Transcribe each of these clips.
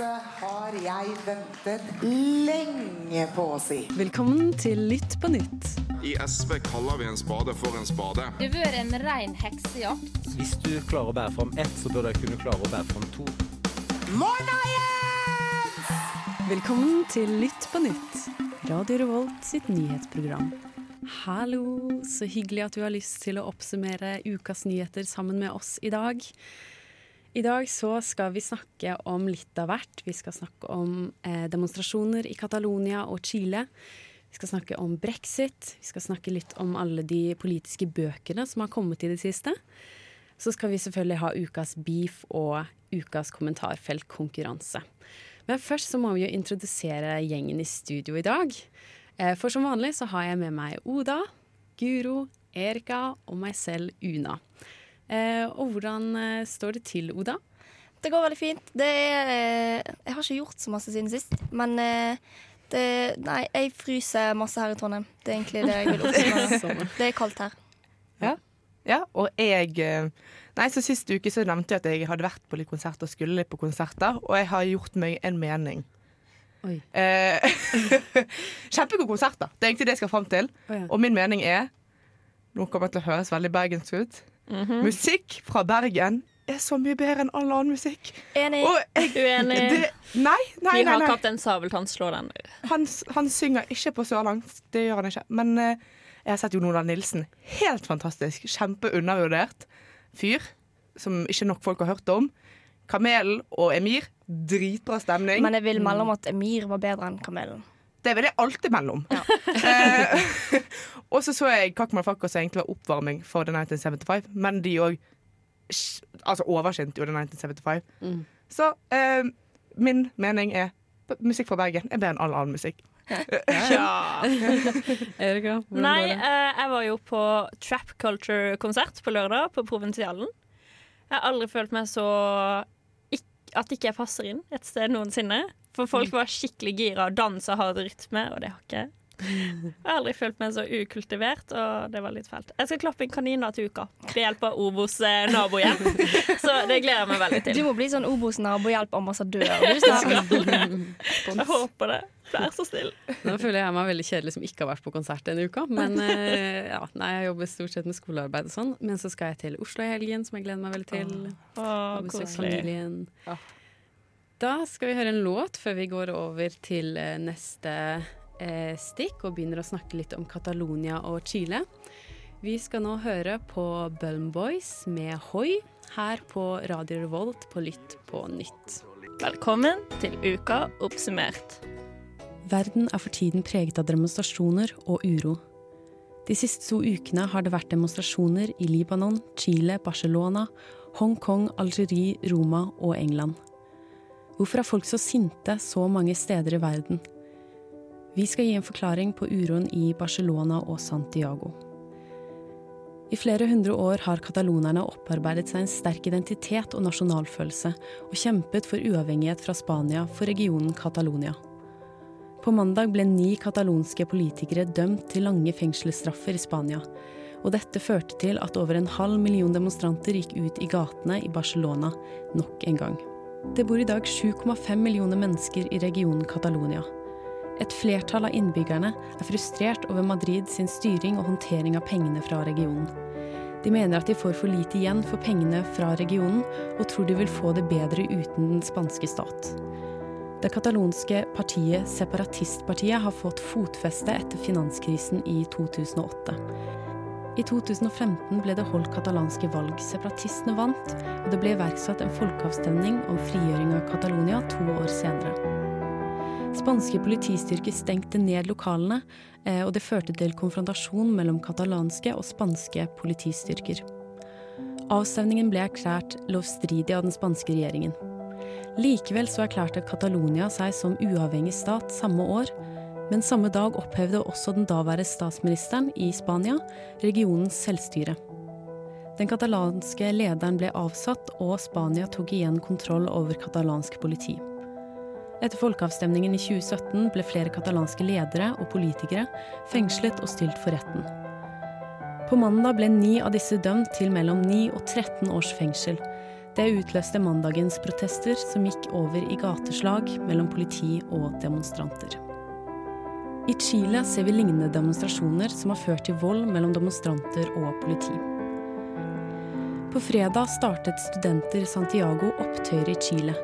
Dette har jeg ventet lenge på å si. Velkommen til Lytt på nytt. I SV kaller vi en spade for en spade. Det har vært en rein heksejakt. Hvis du klarer å bære fram ett, så bør du kunne klare å bære fram to. Morna, Jens! Velkommen til Lytt på nytt. Radio Revolt sitt nyhetsprogram. Hallo, så hyggelig at du har lyst til å oppsummere ukas nyheter sammen med oss i dag. I dag så skal vi snakke om litt av hvert. Vi skal snakke om eh, demonstrasjoner i Catalonia og Chile. Vi skal snakke om brexit. Vi skal snakke litt om alle de politiske bøkene som har kommet i det siste. Så skal vi selvfølgelig ha ukas beef og ukas kommentarfeltkonkurranse. Men først så må vi jo introdusere gjengen i studio i dag. Eh, For som vanlig så har jeg med meg Oda, Guro, Erika og meg selv, Una. Eh, Og hvordan eh, står det til, Oda? Det går veldig fint. Det er eh, Jeg har ikke gjort så masse siden sist, men eh, det Nei, jeg fryser masse her i Trondheim. Det er egentlig det jeg vil oppsummere. Det er kaldt her. Ja, og jeg Nei, så Sist uke så nevnte jeg at jeg hadde vært på litt konserter og skulle litt på konserter, og jeg har gjort meg en mening. Oi. Eh, Kjempegode konserter. Det er egentlig det jeg skal fram til. Oh, ja. Og min mening er Nå kommer jeg til å høres veldig bergensk ut. Musikk fra Bergen er så mye bedre enn all annen musikk. Enig. Og jeg, Uenig. det, nei, nei, Vi nei. har. Kaptein Sabeltann slå den. Han, han synger ikke på sørlandsk, det gjør han ikke. Men uh, jeg har sett Jon Olav Nilsen. Helt fantastisk. Kjempeundervurdert fyr som ikke nok folk har hørt om. Kamelen og Emir, dritbra stemning. Men jeg vil melde om at Emir var bedre enn Kamelen. Det vil jeg alltid imellom. om. Eh, og så så jeg Kakman Fakko som egentlig var oppvarming for The 1975, men de òg altså overskinte jo The 1975. Mm. Så eh, min mening er musikk fra Bergen er bedre enn all annen musikk. Ja. Erika, Nei, eh, jeg var jo på Trap Culture-konsert på lørdag på Provincialen. Jeg har aldri følt meg så at ikke jeg passer inn et sted noensinne. For folk var skikkelig gira og dansa hard rytme, og det har ikke jeg. Jeg har aldri følt meg så ukultivert, og det var litt fælt. Jeg skal klappe inn kaniner til uka Det hjelper Obos nabohjelp. nabohjem. Så det gleder jeg meg veldig til. Du må bli sånn Obos nabohjelp-ambassadør. Jeg håper det. Vær så snill. Nå føler jeg meg veldig kjedelig som ikke har vært på konsert denne uka. Men eh, ja, nei, jeg jobber stort sett med skolearbeid og sånn. Men så skal jeg til Oslo i helgen, som jeg gleder meg veldig til. Å, Og besøke familien. Ja. Da skal vi høre en låt før vi går over til eh, neste eh, stikk og begynner å snakke litt om Catalonia og Chile. Vi skal nå høre på Bulm Boys med Hoi her på Radio Revolt på Lytt på nytt. Velkommen til Uka oppsummert. Verden er for tiden preget av demonstrasjoner og uro. De siste to ukene har det vært demonstrasjoner i Libanon, Chile, Barcelona, Hongkong, Algerie, Roma og England. Hvorfor er folk så sinte så mange steder i verden? Vi skal gi en forklaring på uroen i Barcelona og Santiago. I flere hundre år har katalonerne opparbeidet seg en sterk identitet og nasjonalfølelse, og kjempet for uavhengighet fra Spania for regionen Catalonia. På mandag ble ni katalonske politikere dømt til lange fengselsstraffer i Spania. Og dette førte til at over en halv million demonstranter gikk ut i gatene i Barcelona nok en gang. Det bor i dag 7,5 millioner mennesker i regionen Catalonia. Et flertall av innbyggerne er frustrert over Madrid sin styring og håndtering av pengene fra regionen. De mener at de får for lite igjen for pengene fra regionen, og tror de vil få det bedre uten den spanske stat. Det katalonske partiet Separatistpartiet har fått fotfeste etter finanskrisen i 2008. I 2015 ble det holdt katalanske valg. Separatistene vant, og det ble iverksatt en folkeavstemning om frigjøring av Catalonia to år senere. Spanske politistyrker stengte ned lokalene, eh, og det førte til konfrontasjon mellom katalanske og spanske politistyrker. Avstemningen ble erklært lovstridig av den spanske regjeringen. Likevel så erklærte Catalonia seg som uavhengig stat samme år, men samme dag opphevde også den daværende statsministeren i Spania regionens selvstyre. Den katalanske lederen ble avsatt, og Spania tok igjen kontroll over katalansk politi. Etter folkeavstemningen i 2017 ble flere katalanske ledere og politikere fengslet og stilt for retten. På mandag ble ni av disse dømt til mellom 9 og 13 års fengsel. Det utløste mandagens protester, som gikk over i gateslag mellom politi og demonstranter. I Chile ser vi lignende demonstrasjoner som har ført til vold mellom demonstranter og politi. På fredag startet studenter Santiago opptøyer i Chile.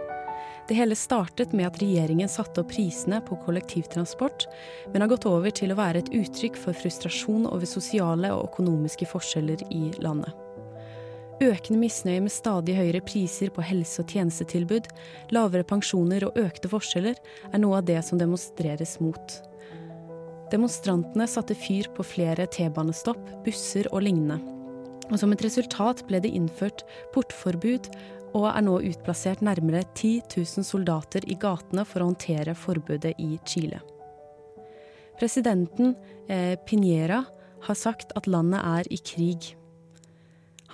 Det hele startet med at regjeringen satte opp prisene på kollektivtransport, men har gått over til å være et uttrykk for frustrasjon over sosiale og økonomiske forskjeller i landet. Økende misnøye med stadig høyere priser på helse- og tjenestetilbud, lavere pensjoner og økte forskjeller er noe av det som demonstreres mot. Demonstrantene satte fyr på flere T-banestopp, busser og lignende. Og som et resultat ble det innført portforbud og er nå utplassert nærmere 10 000 soldater i gatene for å håndtere forbudet i Chile. Presidenten eh, Piñera har sagt at landet er i krig.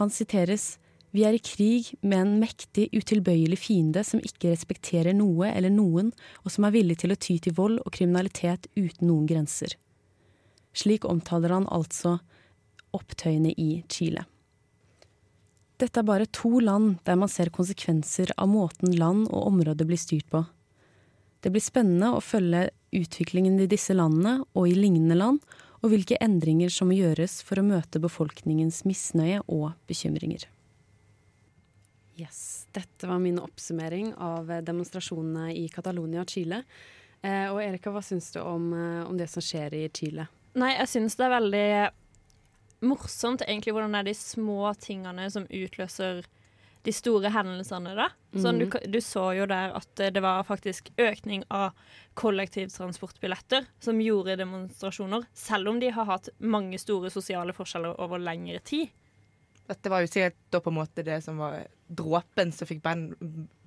Han siteres Vi er i krig med en mektig, utilbøyelig fiende som ikke respekterer noe eller noen, og som er villig til å ty til vold og kriminalitet uten noen grenser. Slik omtaler han altså opptøyene i Chile. Dette er bare to land der man ser konsekvenser av måten land og områder blir styrt på. Det blir spennende å følge utviklingen i disse landene og i lignende land, og hvilke endringer som må gjøres for å møte befolkningens misnøye og bekymringer. Yes, Dette var min oppsummering av demonstrasjonene i Catalonia og Chile. Eh, og Erika, hva syns du om, eh, om det som skjer i Chile? Nei, jeg syns det er veldig morsomt egentlig hvordan det er de små tingene som utløser de store hendelsene, da. Sånn, du, du så jo der at det var faktisk økning av kollektivtransportbilletter som gjorde demonstrasjoner, selv om de har hatt mange store sosiale forskjeller over lengre tid. Dette var jo sikkert da på en måte det som var dråpen som fikk ben-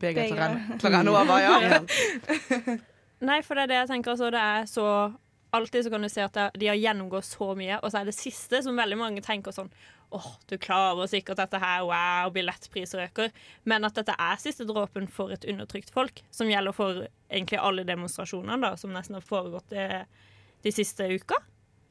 begeret til å renne- renne over. Ja. Nei, for det er det jeg tenker. Altså, det er så Alltid så kan du se at de har gjennomgått så mye, og så er det siste som veldig mange tenker sånn åh, du klarer sikkert dette her, wow, billettpriser øker. Men at dette er siste dråpen for et undertrykt folk, som gjelder for egentlig alle demonstrasjonene da, som nesten har foregått de, de siste uka,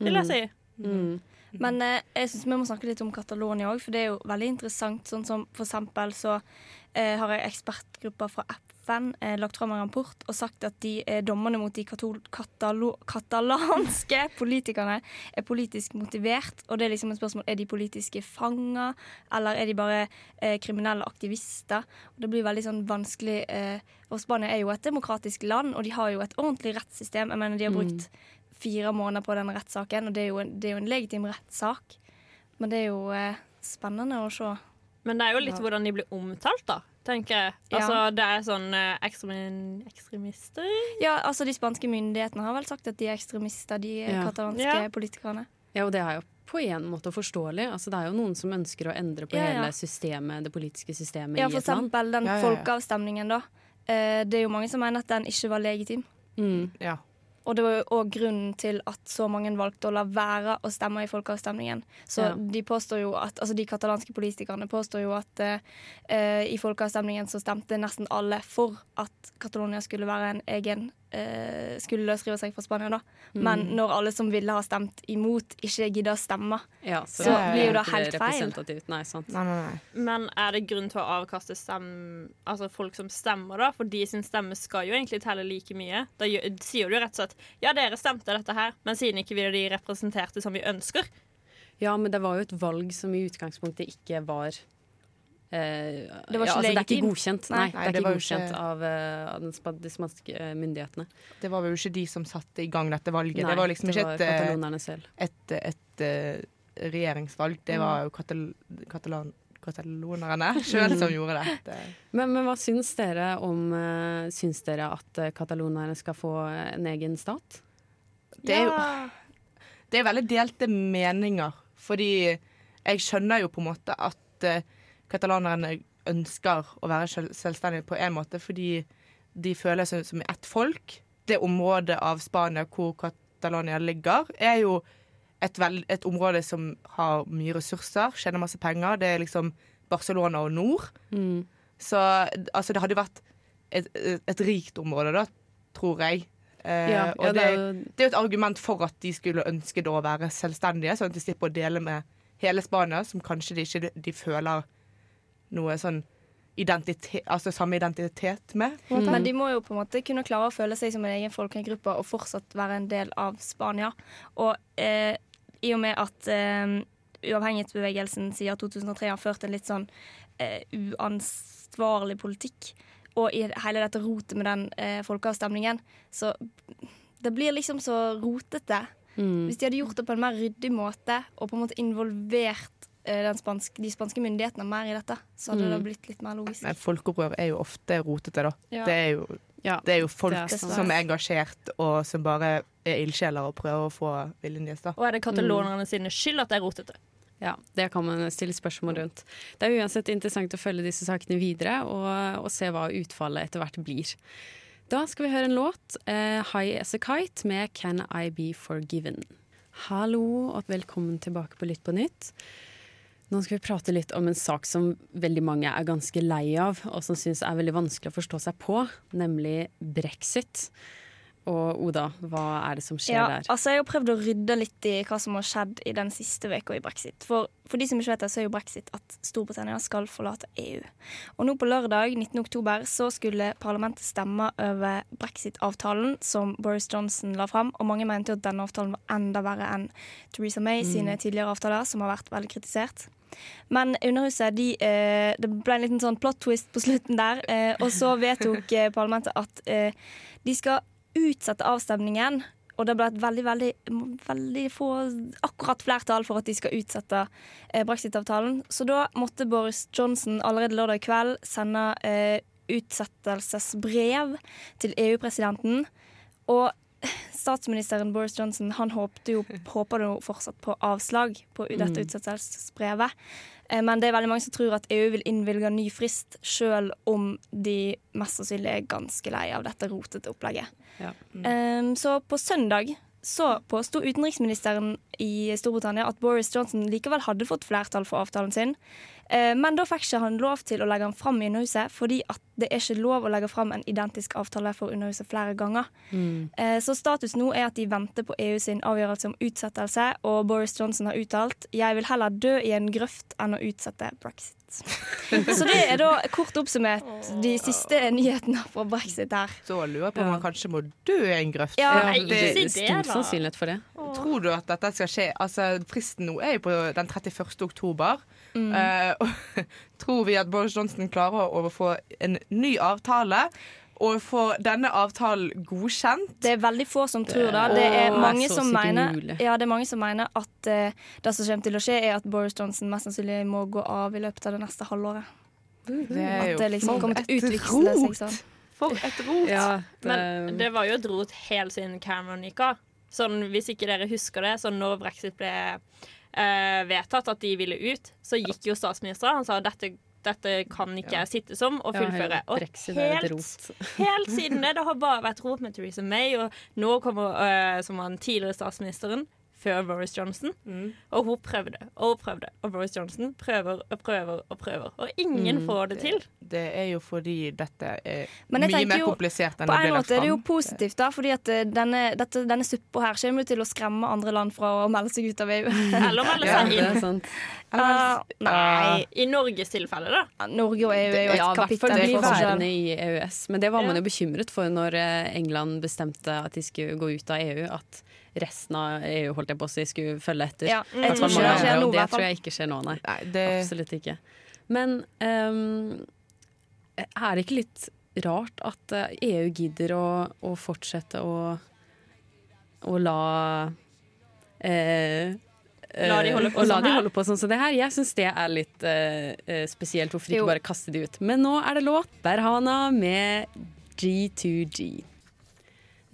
vil jeg si. Mm. Men eh, jeg syns vi må snakke litt om Catalonia òg, for det er jo veldig interessant. Sånn som for eksempel så eh, har jeg ekspertgrupper fra FN eh, lagt fram en rapport og sagt at de eh, dommene mot de katalanske politikerne er politisk motivert. Og det er liksom et spørsmål er de politiske fanger, eller er de bare eh, kriminelle aktivister? Og det blir veldig sånn vanskelig eh, Og Spania er jo et demokratisk land, og de har jo et ordentlig rettssystem. Jeg mener, de har brukt fire måneder på denne rettssaken, og det er jo en, det er jo en legitim rettssak. Men det er jo eh, spennende å se. Men det er jo litt hvordan de blir omtalt, da, tenker jeg. Ja. Altså, det er sånn eh, ekstremister Ja, altså De spanske myndighetene har vel sagt at de er ekstremister, de eh, Ja. katalanske Ja. politikerne. Ja, og det er jo på en måte forståelig. Altså, det er jo noen som ønsker å endre på Ja, ja. hele systemet, det politiske systemet Ja, i for et land. eksempel den Ja, ja, ja. folkeavstemningen, da. Eh, det er jo mange som mener at den ikke var legitim. Mm. Ja. Og det var jo òg grunnen til at så mange valgte å la være å stemme i folkeavstemningen. Så Ja. de påstår jo at, altså de katalanske politikerne påstår jo at uh, i folkeavstemningen så stemte nesten alle for at Catalonia skulle være en egen eh, Skulle løsrive seg fra Spania, da. Men Mm. når alle som ville ha stemt imot, ikke gidder å stemme, Ja, Så så blir jo det helt feil. Nei, sant. Nei, nei, nei. Men er det grunn til å avkaste stem, altså folk som stemmer, da? For de sin stemme skal jo egentlig telle like mye. Da sier du rett og slett ja, dere stemte dette her, men siden ikke vi de representerte som vi ønsker. Ja, men det var jo et valg som i utgangspunktet ikke var eh, Det var ikke ja, altså, det er ikke godkjent. Nei. Nei, Nei, det er det ikke godkjent ikke- av, eh, av de spanske eh, myndighetene. Det var jo ikke de som satte i gang dette valget. Nei, det var liksom det ikke et, et, eh, selv. et, et, eh, regjeringsvalg. Det var jo katal katalan katalonerne sjøl som gjorde det. Men, men hva syns dere om Syns dere at katalonerne skal få en egen stat? Det er jo det er veldig delte meninger. Fordi jeg skjønner jo på en måte at uh, katalanerne ønsker å være selv, selvstendige på en måte, fordi de føler seg som ett folk. Det området av Spania hvor Catalonia ligger, er jo et, veld, et område som har mye ressurser, tjener masse penger. Det er liksom Barcelona og nord. Mm. Så altså, det hadde vært et, et, et rikt område, da, tror jeg. Eh, Ja, og ja, det, det er jo det er jo et argument for at de skulle ønske da å være selvstendige, sånn at de slipper å dele med hele Spania, som kanskje de ikke de føler noe sånn identitet, altså samme identitet med. På en måte. Men de må jo på en måte kunne klare å føle seg som en egen folkegruppe og fortsatt være en del av Spania. Og eh, i og med at eh, uavhengighetsbevegelsen siden 2003 har ført en litt sånn eh, uansvarlig politikk, og i hele dette rotet med den eh, folkeavstemningen, så det blir liksom så rotete. Mm. Hvis de hadde gjort det på en mer ryddig måte og på en måte involvert spanske, de spanske myndighetene mer i dette, så hadde Mm. det blitt litt mer logisk. Men folkeopprør er jo ofte rotete, da. Ja. Det, er jo, Ja. det er jo folk er som er engasjert, og som bare er ildsjeler og prøver å få viljen deres. da. Og er det katalonerne sine skyld at det er rotete? Ja, det kan man stille spørsmål rundt. Det er uansett interessant å følge disse sakene videre og, og se hva utfallet etter hvert blir. Da skal vi høre en låt, eh, 'High As A Kite' med 'Can I Be Forgiven'. Hallo og velkommen tilbake på Lytt på nytt. Nå skal vi prate litt om en sak som veldig mange er ganske lei av, og som syns er veldig vanskelig å forstå seg på, nemlig brexit. Og Oda, hva er det som skjer Ja, der? altså Jeg har prøvd å rydde litt i hva som har skjedd i den siste uka i brexit. For, for de som ikke vet det, så er jo brexit at Storbritannia skal forlate EU. Og nå på lørdag 19. oktober så skulle parlamentet stemme over brexit-avtalen som Boris Johnson la fram, og mange mente jo at denne avtalen var enda verre enn Theresa May sine tidligere avtaler, som har vært veldig kritisert. Men Underhuset de, eh, det ble en liten sånn plot twist på slutten der. Eh, og så vedtok eh, parlamentet at eh, de skal utsette avstemningen. Og det ble et veldig, veldig, veldig få akkurat flertall for at de skal utsette eh, brexit-avtalen. Så da måtte Boris Johnson allerede lørdag kveld sende eh, utsettelsesbrev til EU-presidenten. Og statsministeren Boris Johnson han håpte jo, håper jo fortsatt på avslag på dette utsettelsesbrevet. Eh, Men det er veldig mange som tror at EU vil innvilge ny frist, selv om de mest sannsynlig er ganske lei av dette rotete opplegget. Ja. Mm. så på søndag så påsto utenriksministeren i Storbritannia at Boris Johnson likevel hadde fått flertall for avtalen sin. Eh, men da fikk ikke han lov til å legge den fram i Underhuset, fordi at det er ikke lov å legge fram en identisk avtale for Underhuset flere ganger. Mm. så status nå er at de venter på EU sin avgjørelse om utsettelse, og Boris Johnson har uttalt jeg vil heller dø i en grøft enn å utsette brexit. Så det er da kort oppsummert de siste nyhetene fra brexit her. Så lurer jeg på om han kanskje må dø i en grøft. Ja, det er det, stor sannsynlighet for det. Tror du at dette skal skje? Altså, Fristen nå er jo på den 31. oktober. Eh, og tror vi at Boris Johnson klarer å få en ny avtale? Og får denne avtalen godkjent? Det er veldig få som tror det. Det er mange som mener, ja, det er mange som mener at uh, det som kommer til å skje, er at Boris Johnson mest sannsynlig må gå av i løpet av det neste halvåret. Det er At det liksom kommer til å et utvikle seg sånn. For et rot! Ja, Men det var jo et rot helt siden Cameron gikk av. Sånn, hvis ikke dere husker det, så når brexit ble vedtatt at de ville ut, så gikk jo statsministeren. Han sa dette, dette kan ikke jeg sitte som og fullføre. Og er et helt, helt siden det, det har bare vært rop med Theresa May, og nå kommer, uh, som han tidligere statsministeren, før Boris Johnson. Mm. Og hun prøvde og hun prøvde, og Boris Johnson prøver og prøver og prøver. Og ingen Mm. får det til. Det er jo fordi dette er mye mer jo, komplisert enn På det en ble lagt måte er det jo positivt, da, fordi at eh, denne, dette, denne suppa her kommer jo til å skremme andre land fra å melde seg ut av EU. Eller melde Ja, seg det inn. er sant. Ah, nei. I Norges tilfelle, da. Norge og EU er jo et Ja, i hvert fall kapittel for værende i EØS. Men det var man jo bekymret for når eh, England bestemte at de skulle gå ut av EU. At resten av EU holdt jeg på å si, skulle følge etter. Ja, mm, jeg tror ikke det skjer nå, det tror jeg ikke skjer nå, nei. Nei, det, Absolutt ikke. Men um, er det ikke litt rart at eh, EU gidder å, å fortsette å, å la eh, La de holde på og la sånn de holde på sånn som det her. Jeg syns det er litt eh, eh, spesielt. Hvorfor Jo. ikke bare kaste de ut? Men nå er det låt. Berhana med G2G.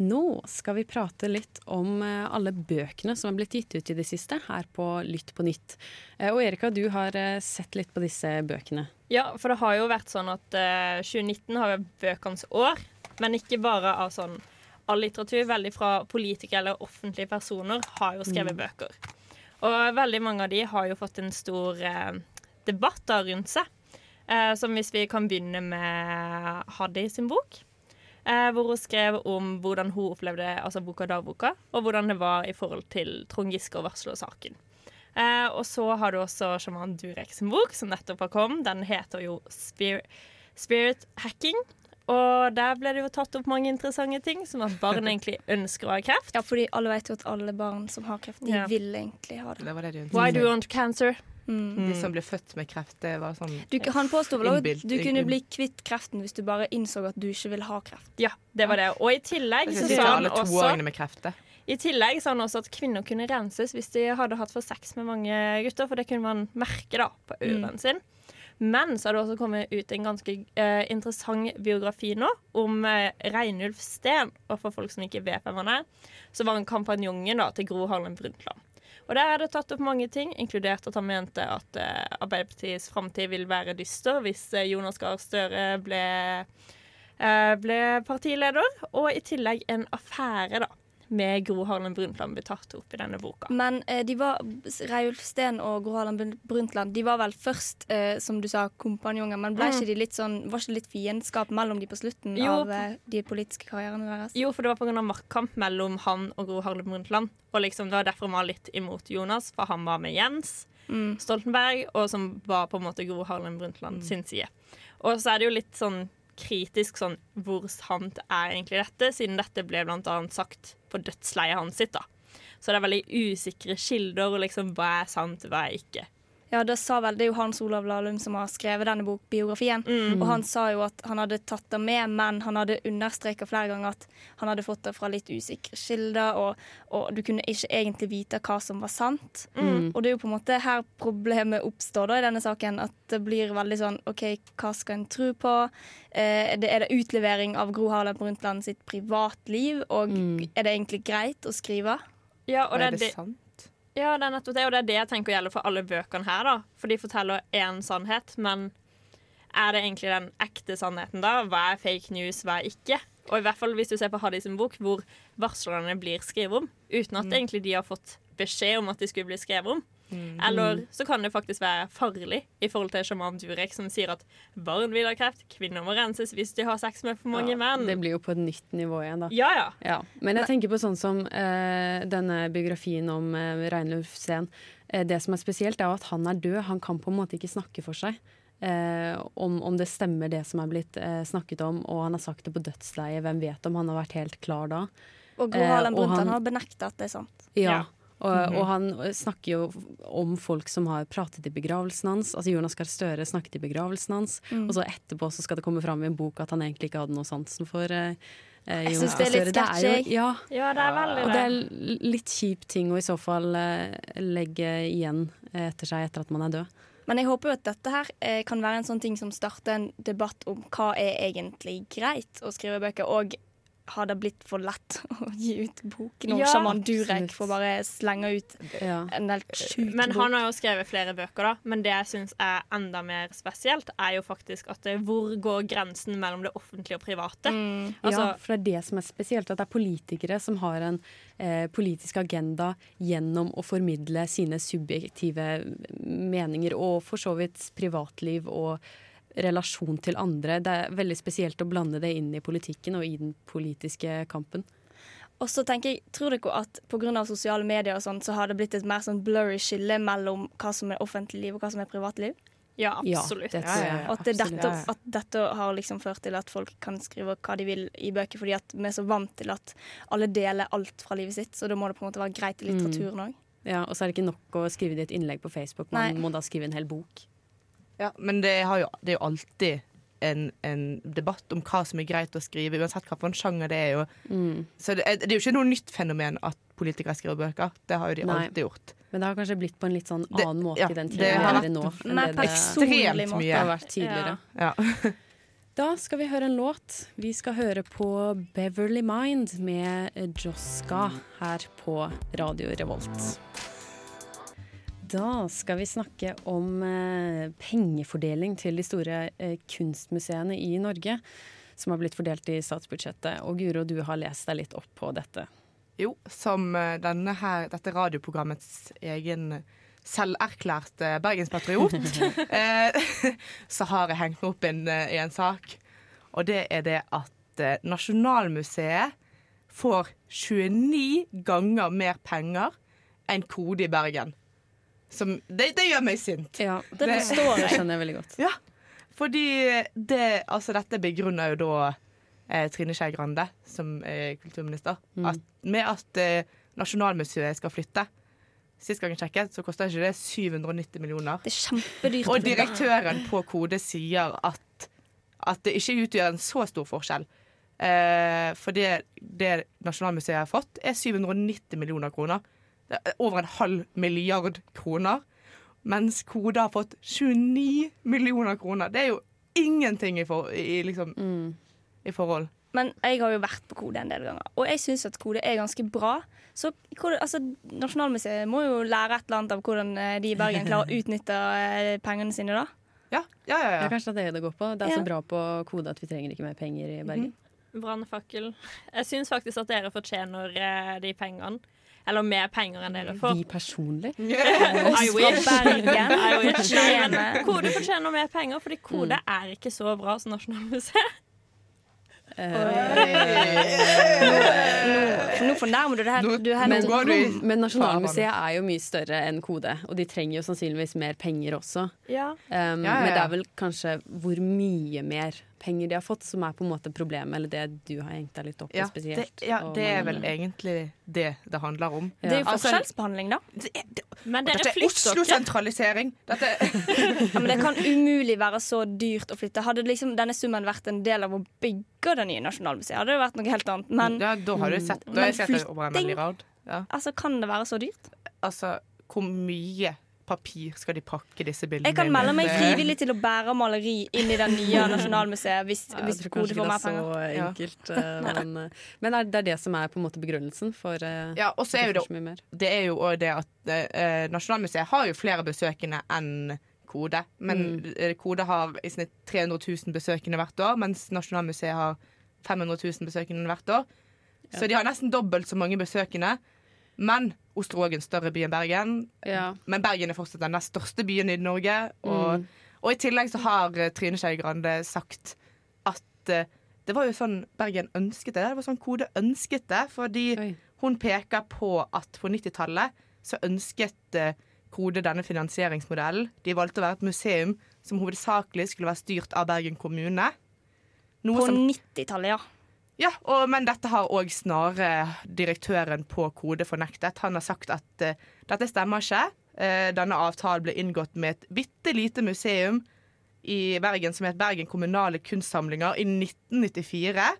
Nå skal vi prate litt om eh, alle bøkene som er blitt gitt ut i det siste, her på Lytt på nytt. Eh, Og Erika, du har eh, sett litt på disse bøkene. Ja, for det har jo vært sånn at eh, 2019 har vært bøkenes år, men ikke bare av sånn all litteratur. Veldig fra politikere eller offentlige personer har jo skrevet bøker. Og veldig mange av de har jo fått en stor debatt rundt seg. Som hvis vi kan begynne med Haddy sin bok. Eh, hvor hun skrev om hvordan hun opplevde altså boka dagboka, og hvordan det var i forhold til Trond Giske og varslersaken. Eh, og så har du også sjaman Durek sin bok, som nettopp har kommet. Den heter jo Spirit, Spirit Hacking. Og der ble det jo tatt opp mange interessante ting, som at barn egentlig ønsker å ha kreft. Ja, fordi alle vet jo at alle barn som har kreft, de Ja. vil egentlig ha det. Det var det de Why do you want cancer? Mm. De som ble født med kreft, det var sånn Du, han påsto vel at du kunne bli kvitt kreften hvis du bare innså at du ikke vil ha kreft. Ja, det var det. Og i tillegg så sa han også. I tillegg sa han også at kvinner kunne renses hvis de hadde hatt for sex med mange gutter, for det kunne man merke da på uren sin. Men så har det også kommet ut en ganske eh, interessant biografi nå om eh, Reinulf Steen. Og for folk som ikke vet hvem han er, så var han kampanjongen da, til Gro Harlem Brundtland. Og der er det tatt opp mange ting, inkludert at han mente at eh, Arbeiderpartiets framtid vil være dyster hvis eh, Jonas Gahr Støre ble, eh, ble partileder. Og i tillegg en affære da, med Gro Harlem Brundtland ble tatt opp i denne boka. Men eh, de var, Reiulf Steen og Gro Harlem Brundtland De var vel først, eh, som du sa, kompanjonger, men ble ikke de litt sånn, var ikke det litt fiendskap mellom de på slutten Jo, av eh, de politiske karrierene deres? Jo, for det var pga. maktkamp mellom han og Gro Harlem Brundtland. Og liksom det var derfor han var litt imot Jonas, for han var med Jens Mm. Stoltenberg, og som var på en måte Gro Harlem Brundtland sin side. Og så er det jo litt sånn kritisk sånn hvor sant er egentlig dette, siden dette ble annet sagt på dødsleiet hans sitt. da. Så det er veldig usikre kilder, og liksom hva er sant, hva er ikke. Ja, det sa vel, det er jo Hans Olav Lahlum som har skrevet denne bokbiografien. Og han sa jo at han hadde tatt det med, men han hadde understreka flere ganger at han hadde fått det fra litt usikre kilder, og, og du kunne ikke egentlig vite hva som var sant. Og det er jo på en måte her problemet oppstår da i denne saken, at det blir veldig sånn OK, hva skal en tro på? Eh, det, er det utlevering av Gro Harlem Brundtland sitt privatliv, og er det egentlig greit å skrive? Ja, og det er er det det, sant? Ja, det er nettopp det, og det er det jeg tenker gjelder for alle bøkene her. da For de forteller én sannhet, men er det egentlig den ekte sannheten da? Hva er fake news, hva er ikke? Og i hvert fall hvis du ser på Haddy sin bok, hvor varslerne blir skrevet om, uten at egentlig de har fått beskjed om at de skulle bli skrevet om. Eller så kan det faktisk være farlig i forhold til sjaman Durek, som sier at barn vil ha kreft, kvinner må renses hvis de har sex med for mange menn. Det blir jo på et nytt nivå igjen, da. Ja, ja. Ja, men jeg tenker på sånn som eh, denne biografien om eh, Reinulf Sehn. Eh, det som er spesielt, er at han er død. Han kan på en måte ikke snakke for seg. Eh, om, om det stemmer det som er blitt eh, snakket om, og han har sagt det på dødsleiet. Hvem vet om han har vært helt klar da? Og Gro Harlem Brundtland har benekta at det er sant. Ja. Og, og han snakker jo om folk som har pratet i begravelsen hans. Altså Jonas Gahr Støre snakket i begravelsen hans, og så etterpå så skal det komme fram i en bok at han egentlig ikke hadde noe sansen for eh, eh, Jeg Jonas synes det er Gahr litt. Det er sketchy. Ja, ja, det er veldig og det. det er litt kjip ting å i så fall eh, legge igjen etter seg etter at man er død. Men jeg håper jo at dette her eh, kan være en sånn ting som starter en debatt om hva er egentlig greit å skrive bøker, og har det blitt for lett å gi ut bok når Ja, sjaman Durek får bare slenge ut Ja. en del sjuk Men han har jo skrevet flere bøker, da. Men det jeg syns er enda mer spesielt, er jo faktisk at det, hvor går grensen mellom det offentlige og private? Mm. Altså, ja, for det er det som er spesielt. At det er politikere som har en eh, politisk agenda gjennom å formidle sine subjektive meninger, og for så vidt privatliv og relasjon til andre. Det er veldig spesielt å blande det inn i politikken og i den politiske kampen. Og så tenker jeg, Tror dere at pga. sosiale medier og sånt, så har det blitt et mer sånn blurry skille mellom hva som er offentlig liv og hva som er privatliv? ja, Ja, absolutt. det tror jeg. Og at, det dette, at dette har liksom ført til at folk kan skrive hva de vil i bøker, fordi at vi er så vant til at alle deler alt fra livet sitt, så da må det på en måte være greit i litteraturen òg. Ja, og så er det ikke nok å skrive det i et innlegg på Facebook, man Nei. må da skrive en hel bok. Ja, men det, har jo, det er jo alltid en, en debatt om hva som er greit å skrive, uansett hva for en sjanger det er. Jo. Mm. Så det er, det er jo ikke noe nytt fenomen at politikere skriver bøker. Det har jo de Nei. alltid gjort. Men det har kanskje blitt på en litt sånn Det- annen måte ja, i den det vi har i er nå. enn det det Ekstremt mye. har vært tidligere. Ja. Da skal vi høre en låt. Vi skal høre på Beverly Mind med Joska her på Radio Revolt. Da skal vi snakke om eh, pengefordeling til de store eh, kunstmuseene i Norge. Som har blitt fordelt i statsbudsjettet. Og Guro, du har lest deg litt opp på dette. Jo, som eh, denne her, dette radioprogrammets egen selverklærte bergenspatriot, eh, så har jeg hengt meg opp en, eh, i en sak. Og det er det at eh, Nasjonalmuseet får 29 ganger mer penger enn Kode i Bergen. Som det, det gjør meg sint. Ja, Det forstår jeg. skjønner jeg veldig godt. Ja, fordi det, altså dette begrunner jo da eh, Trine Skei Grande, som eh, kulturminister, Mm. at, med at eh, Nasjonalmuseet skal flytte. Sist gang jeg sjekket, så koster ikke det 790 millioner. Det er kjempedyrt. Og direktøren på Kode sier at, at det ikke utgjør en så stor forskjell. Eh, for det, det Nasjonalmuseet har fått, er 790 millioner kroner. Er over en halv milliard kroner. Mens Kode har fått 29 millioner kroner. Det er jo ingenting i, for, i, liksom, Mm. i forhold. Men jeg har jo vært på Kode en del ganger, og jeg syns at Kode er ganske bra. Så altså, Nasjonalmuseet må jo lære et eller annet av hvordan eh, de i Bergen klarer å utnytte eh, pengene sine, da. Ja, ja, ja. Ja, ja. kanskje det er det det går på. Det er Ja. så bra på kode at vi trenger ikke mer penger i Bergen. Brannfakkel. Jeg syns faktisk at dere fortjener eh, de pengene. Eller mer penger enn dere får. Vi personlig. I wish. Bergen. I wish. Men. Kode fortjener mer penger, fordi Kode Mm. er ikke så bra som Nasjonalmuseet. Uh, nå fornærmer du det her. Du her Men, du men Nasjonalmuseet er jo mye større enn Kode, og de trenger jo sannsynligvis mer penger også. Ja. Um, Ja, ja, Men det er vel kanskje hvor mye mer penger de har fått, som er på en måte problemet, eller det du har hengt deg litt opp i Ja, spesielt. det, ja, det er vel egentlig det det handler om. Det er jo Altså- forskjellsbehandling, da. Det er, det, Men dette er. Oslo-sentralisering. Dette Ja, men det kan umulig være så dyrt å flytte. Hadde liksom denne summen vært en del av å bygge det nye Nasjonalmuseet, hadde det vært noe helt annet. Men ja, da har du sett, da har jeg sett det over en rad. Ja. altså, kan det være så dyrt? Altså, hvor mye papir skal de pakke disse bildene Jeg kan melde meg frivillig til å bære maleri inn i det nye Nasjonalmuseet hvis, Ja, hvis Kode får mer penger. er så enkelt. ja. men men er det er det som er på en måte begrunnelsen for eh, Ja, og så er jo det det er jo også det at eh, Nasjonalmuseet har jo flere besøkende enn Kode. Men Mm. eh, Kode har i snitt 300 000 besøkende hvert år, mens Nasjonalmuseet har 500 000 besøkende hvert år. Så de har nesten dobbelt så mange besøkende. Men Oslo er en større by enn Bergen. Ja. Men Bergen er fortsatt den største byen i Norge. Og, Mm. og i tillegg så har eh, Trine Skei Grande sagt at uh, det var jo sånn Bergen ønsket det. Det var sånn Kode ønsket det, fordi Oi. hun peker på at på 90-tallet så ønsket uh, Kode denne finansieringsmodellen. De valgte å være et museum som hovedsakelig skulle være styrt av Bergen kommune. Noe På 90-tallet, ja. Ja, og, men dette har òg snarere direktøren på Kode fornektet. Han har sagt at uh, dette stemmer ikke. Uh, denne avtalen ble inngått med et bitte lite museum i Bergen som het Bergen kommunale kunstsamlinger i 1994.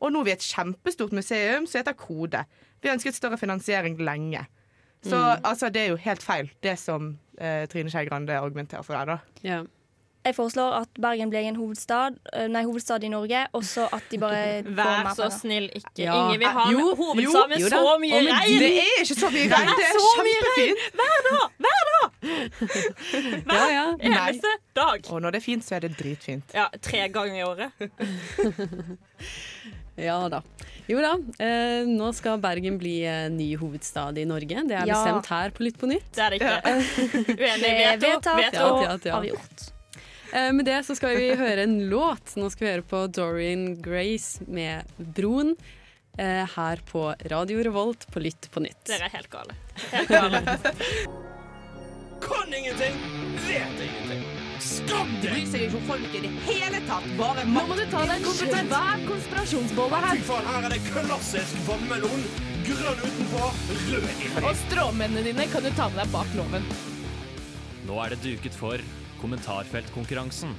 Og nå er vi et kjempestort museum som heter Kode. Vi har ønsket større finansiering lenge. Så altså, det er jo helt feil, det som uh, Trine Skei Grande argumenterer for der, da. Ja. Jeg foreslår at Bergen blir en hovedstad, eh, nei, hovedstad i Norge, og så at de bare Vær så penger. snill, ikke Ja. Ingen vil ha Jo, med hovedstad med jo så mye regn! Det er ikke så mye regn, det er, kjempefint. Hver dag! Hver dag! Hver ja, ja. Eneste dag. Og når det er fint, så er det dritfint. Ja, tre ganger i året. Ja da. Jo da, eh, nå skal Bergen bli eh, ny hovedstad i Norge. Det er Ja. bestemt her på Lytt på nytt. Det er det ikke. Uenig. Det Veto. vedtatt Veto. og Ja, ja, ja. avgjort. Eh, med det så skal vi høre en låt. Nå skal vi høre på Dorian Grace med 'Broen'. eh, her på Radio Revolt på Lytt på nytt. Dere er helt gale. Helt gale. Kan ingenting, vet ingenting. Skam deg! bryr seg ikke om folk i det hele tatt. Bare Nå må du ta deg en svær konspirasjonsbolle Fy her. faen, her er det klassisk vannmelon. Grønn utenpå, rød inni. Og stråmennene dine kan du ta med deg bak loven. Nå er det duket for kommentarfeltkonkurransen.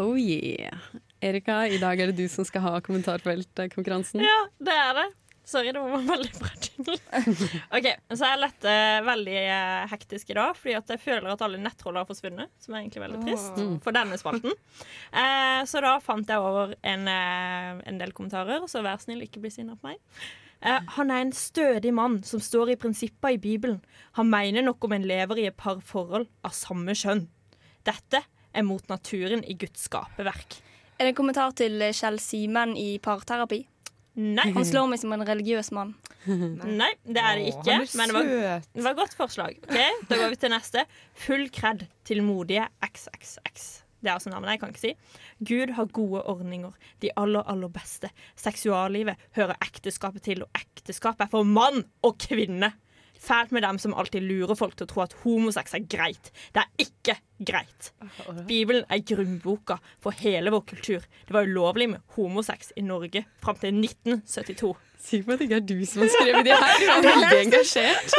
Oh yeah. Erika, i dag er det du som skal ha kommentarfeltkonkurransen. Ja, det er det. Sorry, det var veldig bra jingle. OK, så er dette veldig eh, hektisk i dag, fordi at jeg føler at alle nettroller har forsvunnet. Som er egentlig veldig trist for denne spalten. Eh, så da fant jeg over en, eh, en del kommentarer, så vær snill, ikke bli sinna på meg. Eh, han er en stødig mann som står i prinsippa i Bibelen. Han mener nok om en lever i et par forhold av samme kjønn. Dette er mot naturen i Guds skaperverk. Er det en kommentar til Kjell Simen i parterapi? Nei, Han slår meg som en religiøs mann. nei, det er det ikke. Men det var. Det var et godt forslag. Okay, Da går vi til neste. Full kred til modige XXX. Det er altså navnet jeg kan ikke si. Gud har gode ordninger. De aller, aller beste. Seksuallivet hører ekteskapet til, og ekteskapet er for mann og kvinne. Fælt med dem som alltid lurer folk til å tro at homosex er greit. Det er ikke greit. Bibelen er grunnboka for hele vår kultur. Det var ulovlig med homosex i Norge fram til 1972. Sikker på at det ikke er du som har skrevet det her. Du er veldig engasjert.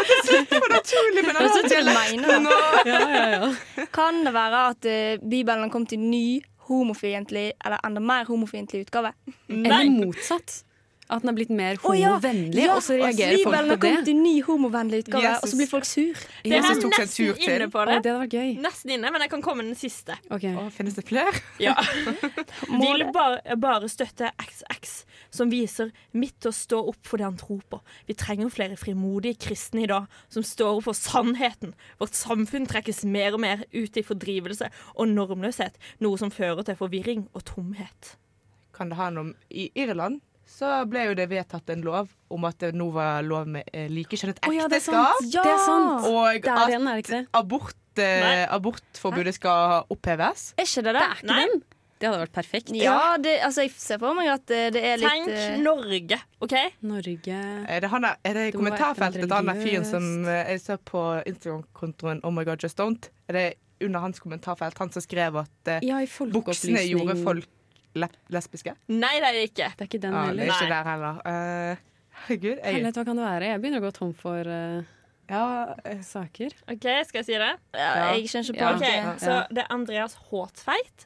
For naturlig, men Det er så til det. Ja, ja, ja. Kan det være at eh, Bibelen kom til ny homofiendtlig, eller enda mer homofiendtlig utgave? Eller motsatt. At den er blitt mer Å, ja. homovennlig, Ja, og så reagerer folk på det. kommet i ny homovennlig utgave, og så blir folk sur. Det er tok nesten tur til. inne på Å, det. det hadde vært gøy. Nesten inne, men jeg kan komme med den siste. Okay. Å, finnes det flere? Ja. Vil bare, bare støtte XX, som viser midt til å stå opp for det han tror på. Vi trenger flere frimodige kristne i dag som står opp for sannheten. Vårt samfunn trekkes mer og mer ut i fordrivelse og normløshet, noe som fører til forvirring og tomhet. Kan det ha noe I Irland så ble jo det vedtatt en lov om at det nå var lov med likekjønnet ekteskap. Oh, ja, det er ekteskap. Ja, Det er sant. Og Der igjen, er det ikke det? at abort, eh, abortforbudet abortforbudet skal oppheves. Er ikke det det? Det er ikke Nei. den. Det hadde vært perfekt. Ja, det, altså, jeg ser for meg at eh, det er litt Tenk eh, Norge, OK? Norge Er det, han er, er det Det kommentarfeltet til han der fyren som eh, jeg ser på Instagram-kontoen Oh my god, just don't? Er det under hans kommentarfelt han som skrev at eh, Ja, i buksene gjorde folk lesbiske? Nei, det er det ikke. Det er ikke den det heller. er ikke der heller. Uh, herregud. Jeg, Helhet, hva kan det være? Jeg begynner å gå tom for uh, ja, uh, saker. OK, skal jeg si det? ja, Jeg kjenner ikke Ja. på det. Så det er Andreas Håtveit.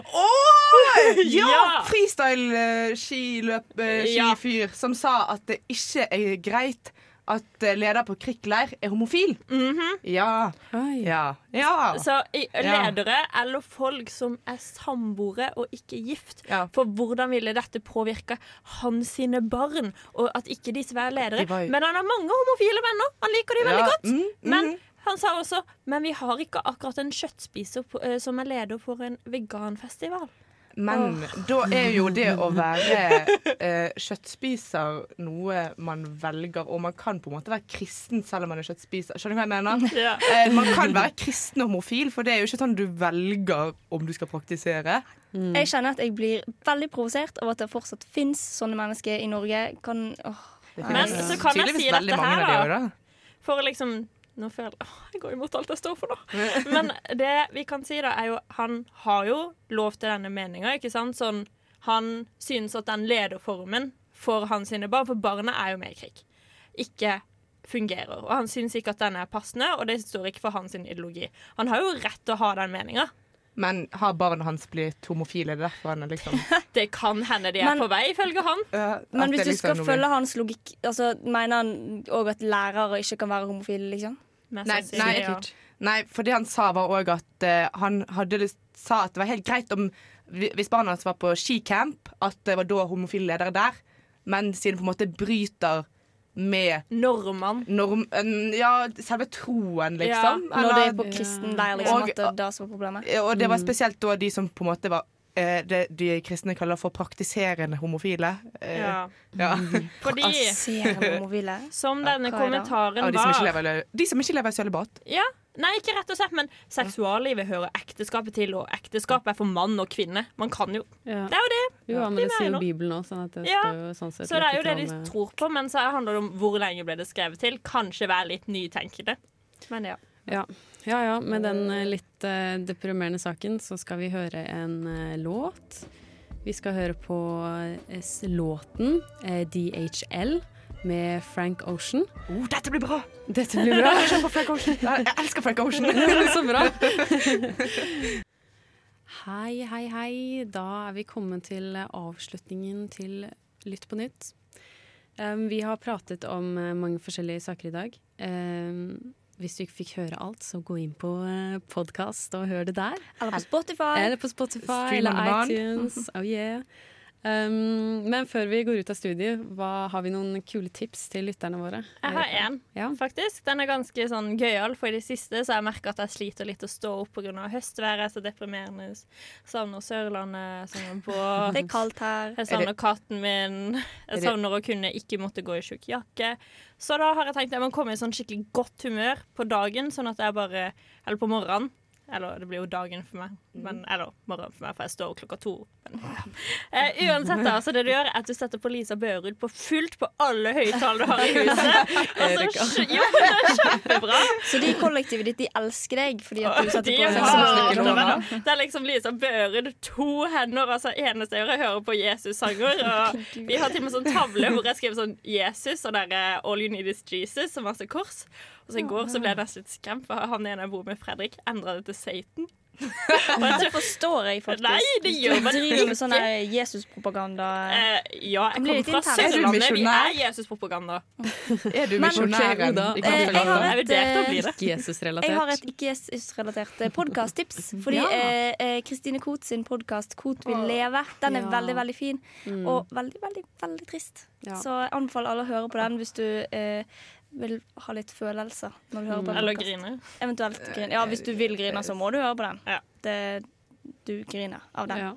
Åh! Ja! Ja! Freestyle-skiløp-skifyr Ja. som sa at det ikke er greit at eh, leder på krikkleir er homofil. Mhm. Ja. Ja. ja. Så ledere Ja. eller folk som er samboere og ikke gift. Ja. For hvordan ville dette påvirke hans sine barn? Og at ikke de skal være ledere. Var jo- Men han har mange homofile venner. Han liker de veldig godt. mm, -hmm. Men han sa også Men vi har ikke akkurat en kjøttspiser på, eh, som er leder for en veganfestival. Men da er jo det å være eh, kjøttspiser noe man velger, og man kan på en måte være kristen selv om man er kjøttspiser. Skjønner du hva jeg mener? Ja. Eh, man kan være kristen og homofil, for det er jo ikke sånn du velger om du skal praktisere. Jeg kjenner at jeg blir veldig provosert av at det fortsatt fins sånne mennesker i Norge. Kan, åh, Men så kan jeg si dette her, da. For liksom Nå føler jeg Jeg går imot alt jeg står for nå. Men det vi kan si, da, er jo Han har jo lov til denne meninga, ikke sant? Sånn Han synes at den lederformen for hans barn For barnet er jo med i krig. Ikke fungerer. Og han synes ikke at den er passende, og det står ikke for hans ideologi. Han har jo rett til å ha den meninga. Men har barnet hans blitt homofile? Det derfor han er liksom Det kan hende de er Men- på vei, ifølge han. Uh, Men hvis liksom du skal følge hans logikk, altså, mener han òg at lærere ikke kan være homofile, liksom? Nei, nei, ja. Nei, for det han sa var òg at uh, han hadde lyst, sa at det var helt greit om hvis barna hans var på skicamp, at det var da homofile ledere der. Men siden på en måte bryter med Normene. norm... Ja, selve troen, liksom. Når det er på kristen leir, liksom, Og- at det er det som er problemet. og det var Mm. spesielt da de som på en måte var eh, det de kristne kaller for praktiserende homofile. Eh, Ja. ja. Fordi, homofile. som denne kommentaren de var lever, de som ikke lever i sølibat. Ja, Nei, ikke rett og slett, men seksuallivet hører ekteskapet til, og ekteskapet er for mann og kvinne. Man kan jo Ja. Det er jo det. Jo, ja, men det sier jo. Bibelen òg, sånn at det Ja, står sånn sett Så det er jo det de tror på, men så handler det om hvor lenge ble det skrevet til. Kanskje være litt nytenkende. Men ja. Ja. ja ja, med den eh, litt uh, deprimerende saken så skal vi høre en uh, låt. Vi skal høre på uh, låten DHL med Frank Ocean. Oh, dette blir bra! Dette blir bra. Jeg, Frank Ocean. Jeg elsker Frank Ocean. Så bra. Hei, hei, hei. Da er vi kommet til eh, avslutningen til Lytt på nytt. Um, vi har pratet om eh, mange forskjellige saker i dag. Um, hvis du ikke fikk høre alt, så gå inn på uh, podkast og hør det der. Eller på Spotify. Eller på Spotify eller iTunes. Oh yeah. Um, men før vi går ut av studiet, hva, har vi noen kule tips til lytterne våre? Jeg har én, Ja. faktisk. Den er ganske sånn gøyal, for i det siste så har jeg merka at jeg sliter litt å stå opp pga. høstværet. Så deprimerende. Savner Sørlandet, savner båt. Det er kaldt her. Jeg savner katten min. Jeg det- savner å kunne ikke måtte gå i tjukk jakke. Så da har jeg tenkt at jeg må komme i sånn skikkelig godt humør på dagen, sånn at jeg bare Eller på morgenen. Eller det blir jo dagen for meg, men, eller morgenen for meg, for jeg står opp klokka to. Men, ja. uh, uansett, da, så det du gjør, er at du setter på Lisa Børud på fullt på alle høyttalere du har i huset. Og så, jo, det er kjempebra. Så de i kollektivet ditt de elsker deg fordi at du setter De på hater liksom. Det er liksom Lisa Børud, to hender. Altså, eneste jeg gjør, er å høre på Jesus-sanger. Og vi har til og med sånn tavle hvor jeg skriver sånn Jesus og der er All You Need Is Jesus og masse kors. Og så i går så ble jeg nesten litt skremt, for han ene jeg bor med, Fredrik, endra det til Satan. Det forstår jeg faktisk. Nei, det gjør man Du driver med ikke. sånn Jesus-propaganda. Eh, ja, jeg kommer fra Sørlandet. Vi er Jesus-propaganda. Er du misjonæren i Eh, jeg? Vurderte å bli det. Ikke. Jeg har et ikke-Jesus-relatert podkast-tips. Fordi Ja. eh, eh, Kristine Koht sin podkast 'Kot vil leve' Den er Ja. veldig veldig fin. Mm. Og veldig, veldig, veldig trist. Ja. Så jeg anbefaler alle å høre på den hvis du eh, vil ha litt følelser når du hører på en Eller grine. Eventuelt grine. Ja, hvis du vil grine, så må du høre på den. Ja. Det, du griner av den. Ja.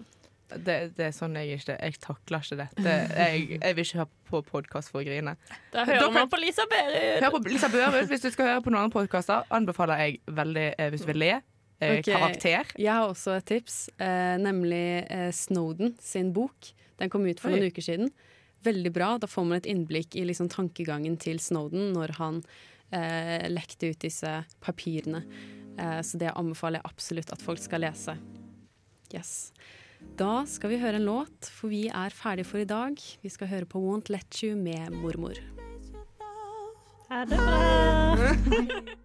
Det, det er sånn jeg ikke Jeg takler ikke det. det jeg, jeg vil ikke høre på podkast for å grine. Da hører man på Lisa Berud. Hør på Lisa Børud. Hvis du skal høre på noen andre podkaster, anbefaler jeg veldig eh, hvis du vil le. Okay. Karakter. Jeg har også et tips, eh, nemlig eh, Snowden sin bok. Den kom ut for Oi. noen uker siden. Veldig bra. Da får man et innblikk i liksom, tankegangen til Snowden når han eh, lekte ut disse papirene. Eh, så det anbefaler jeg absolutt at folk skal lese. Yes. Da skal vi høre en låt, for vi er ferdige for i dag. Vi skal høre på Won't Let You med mormor. Ha det bra.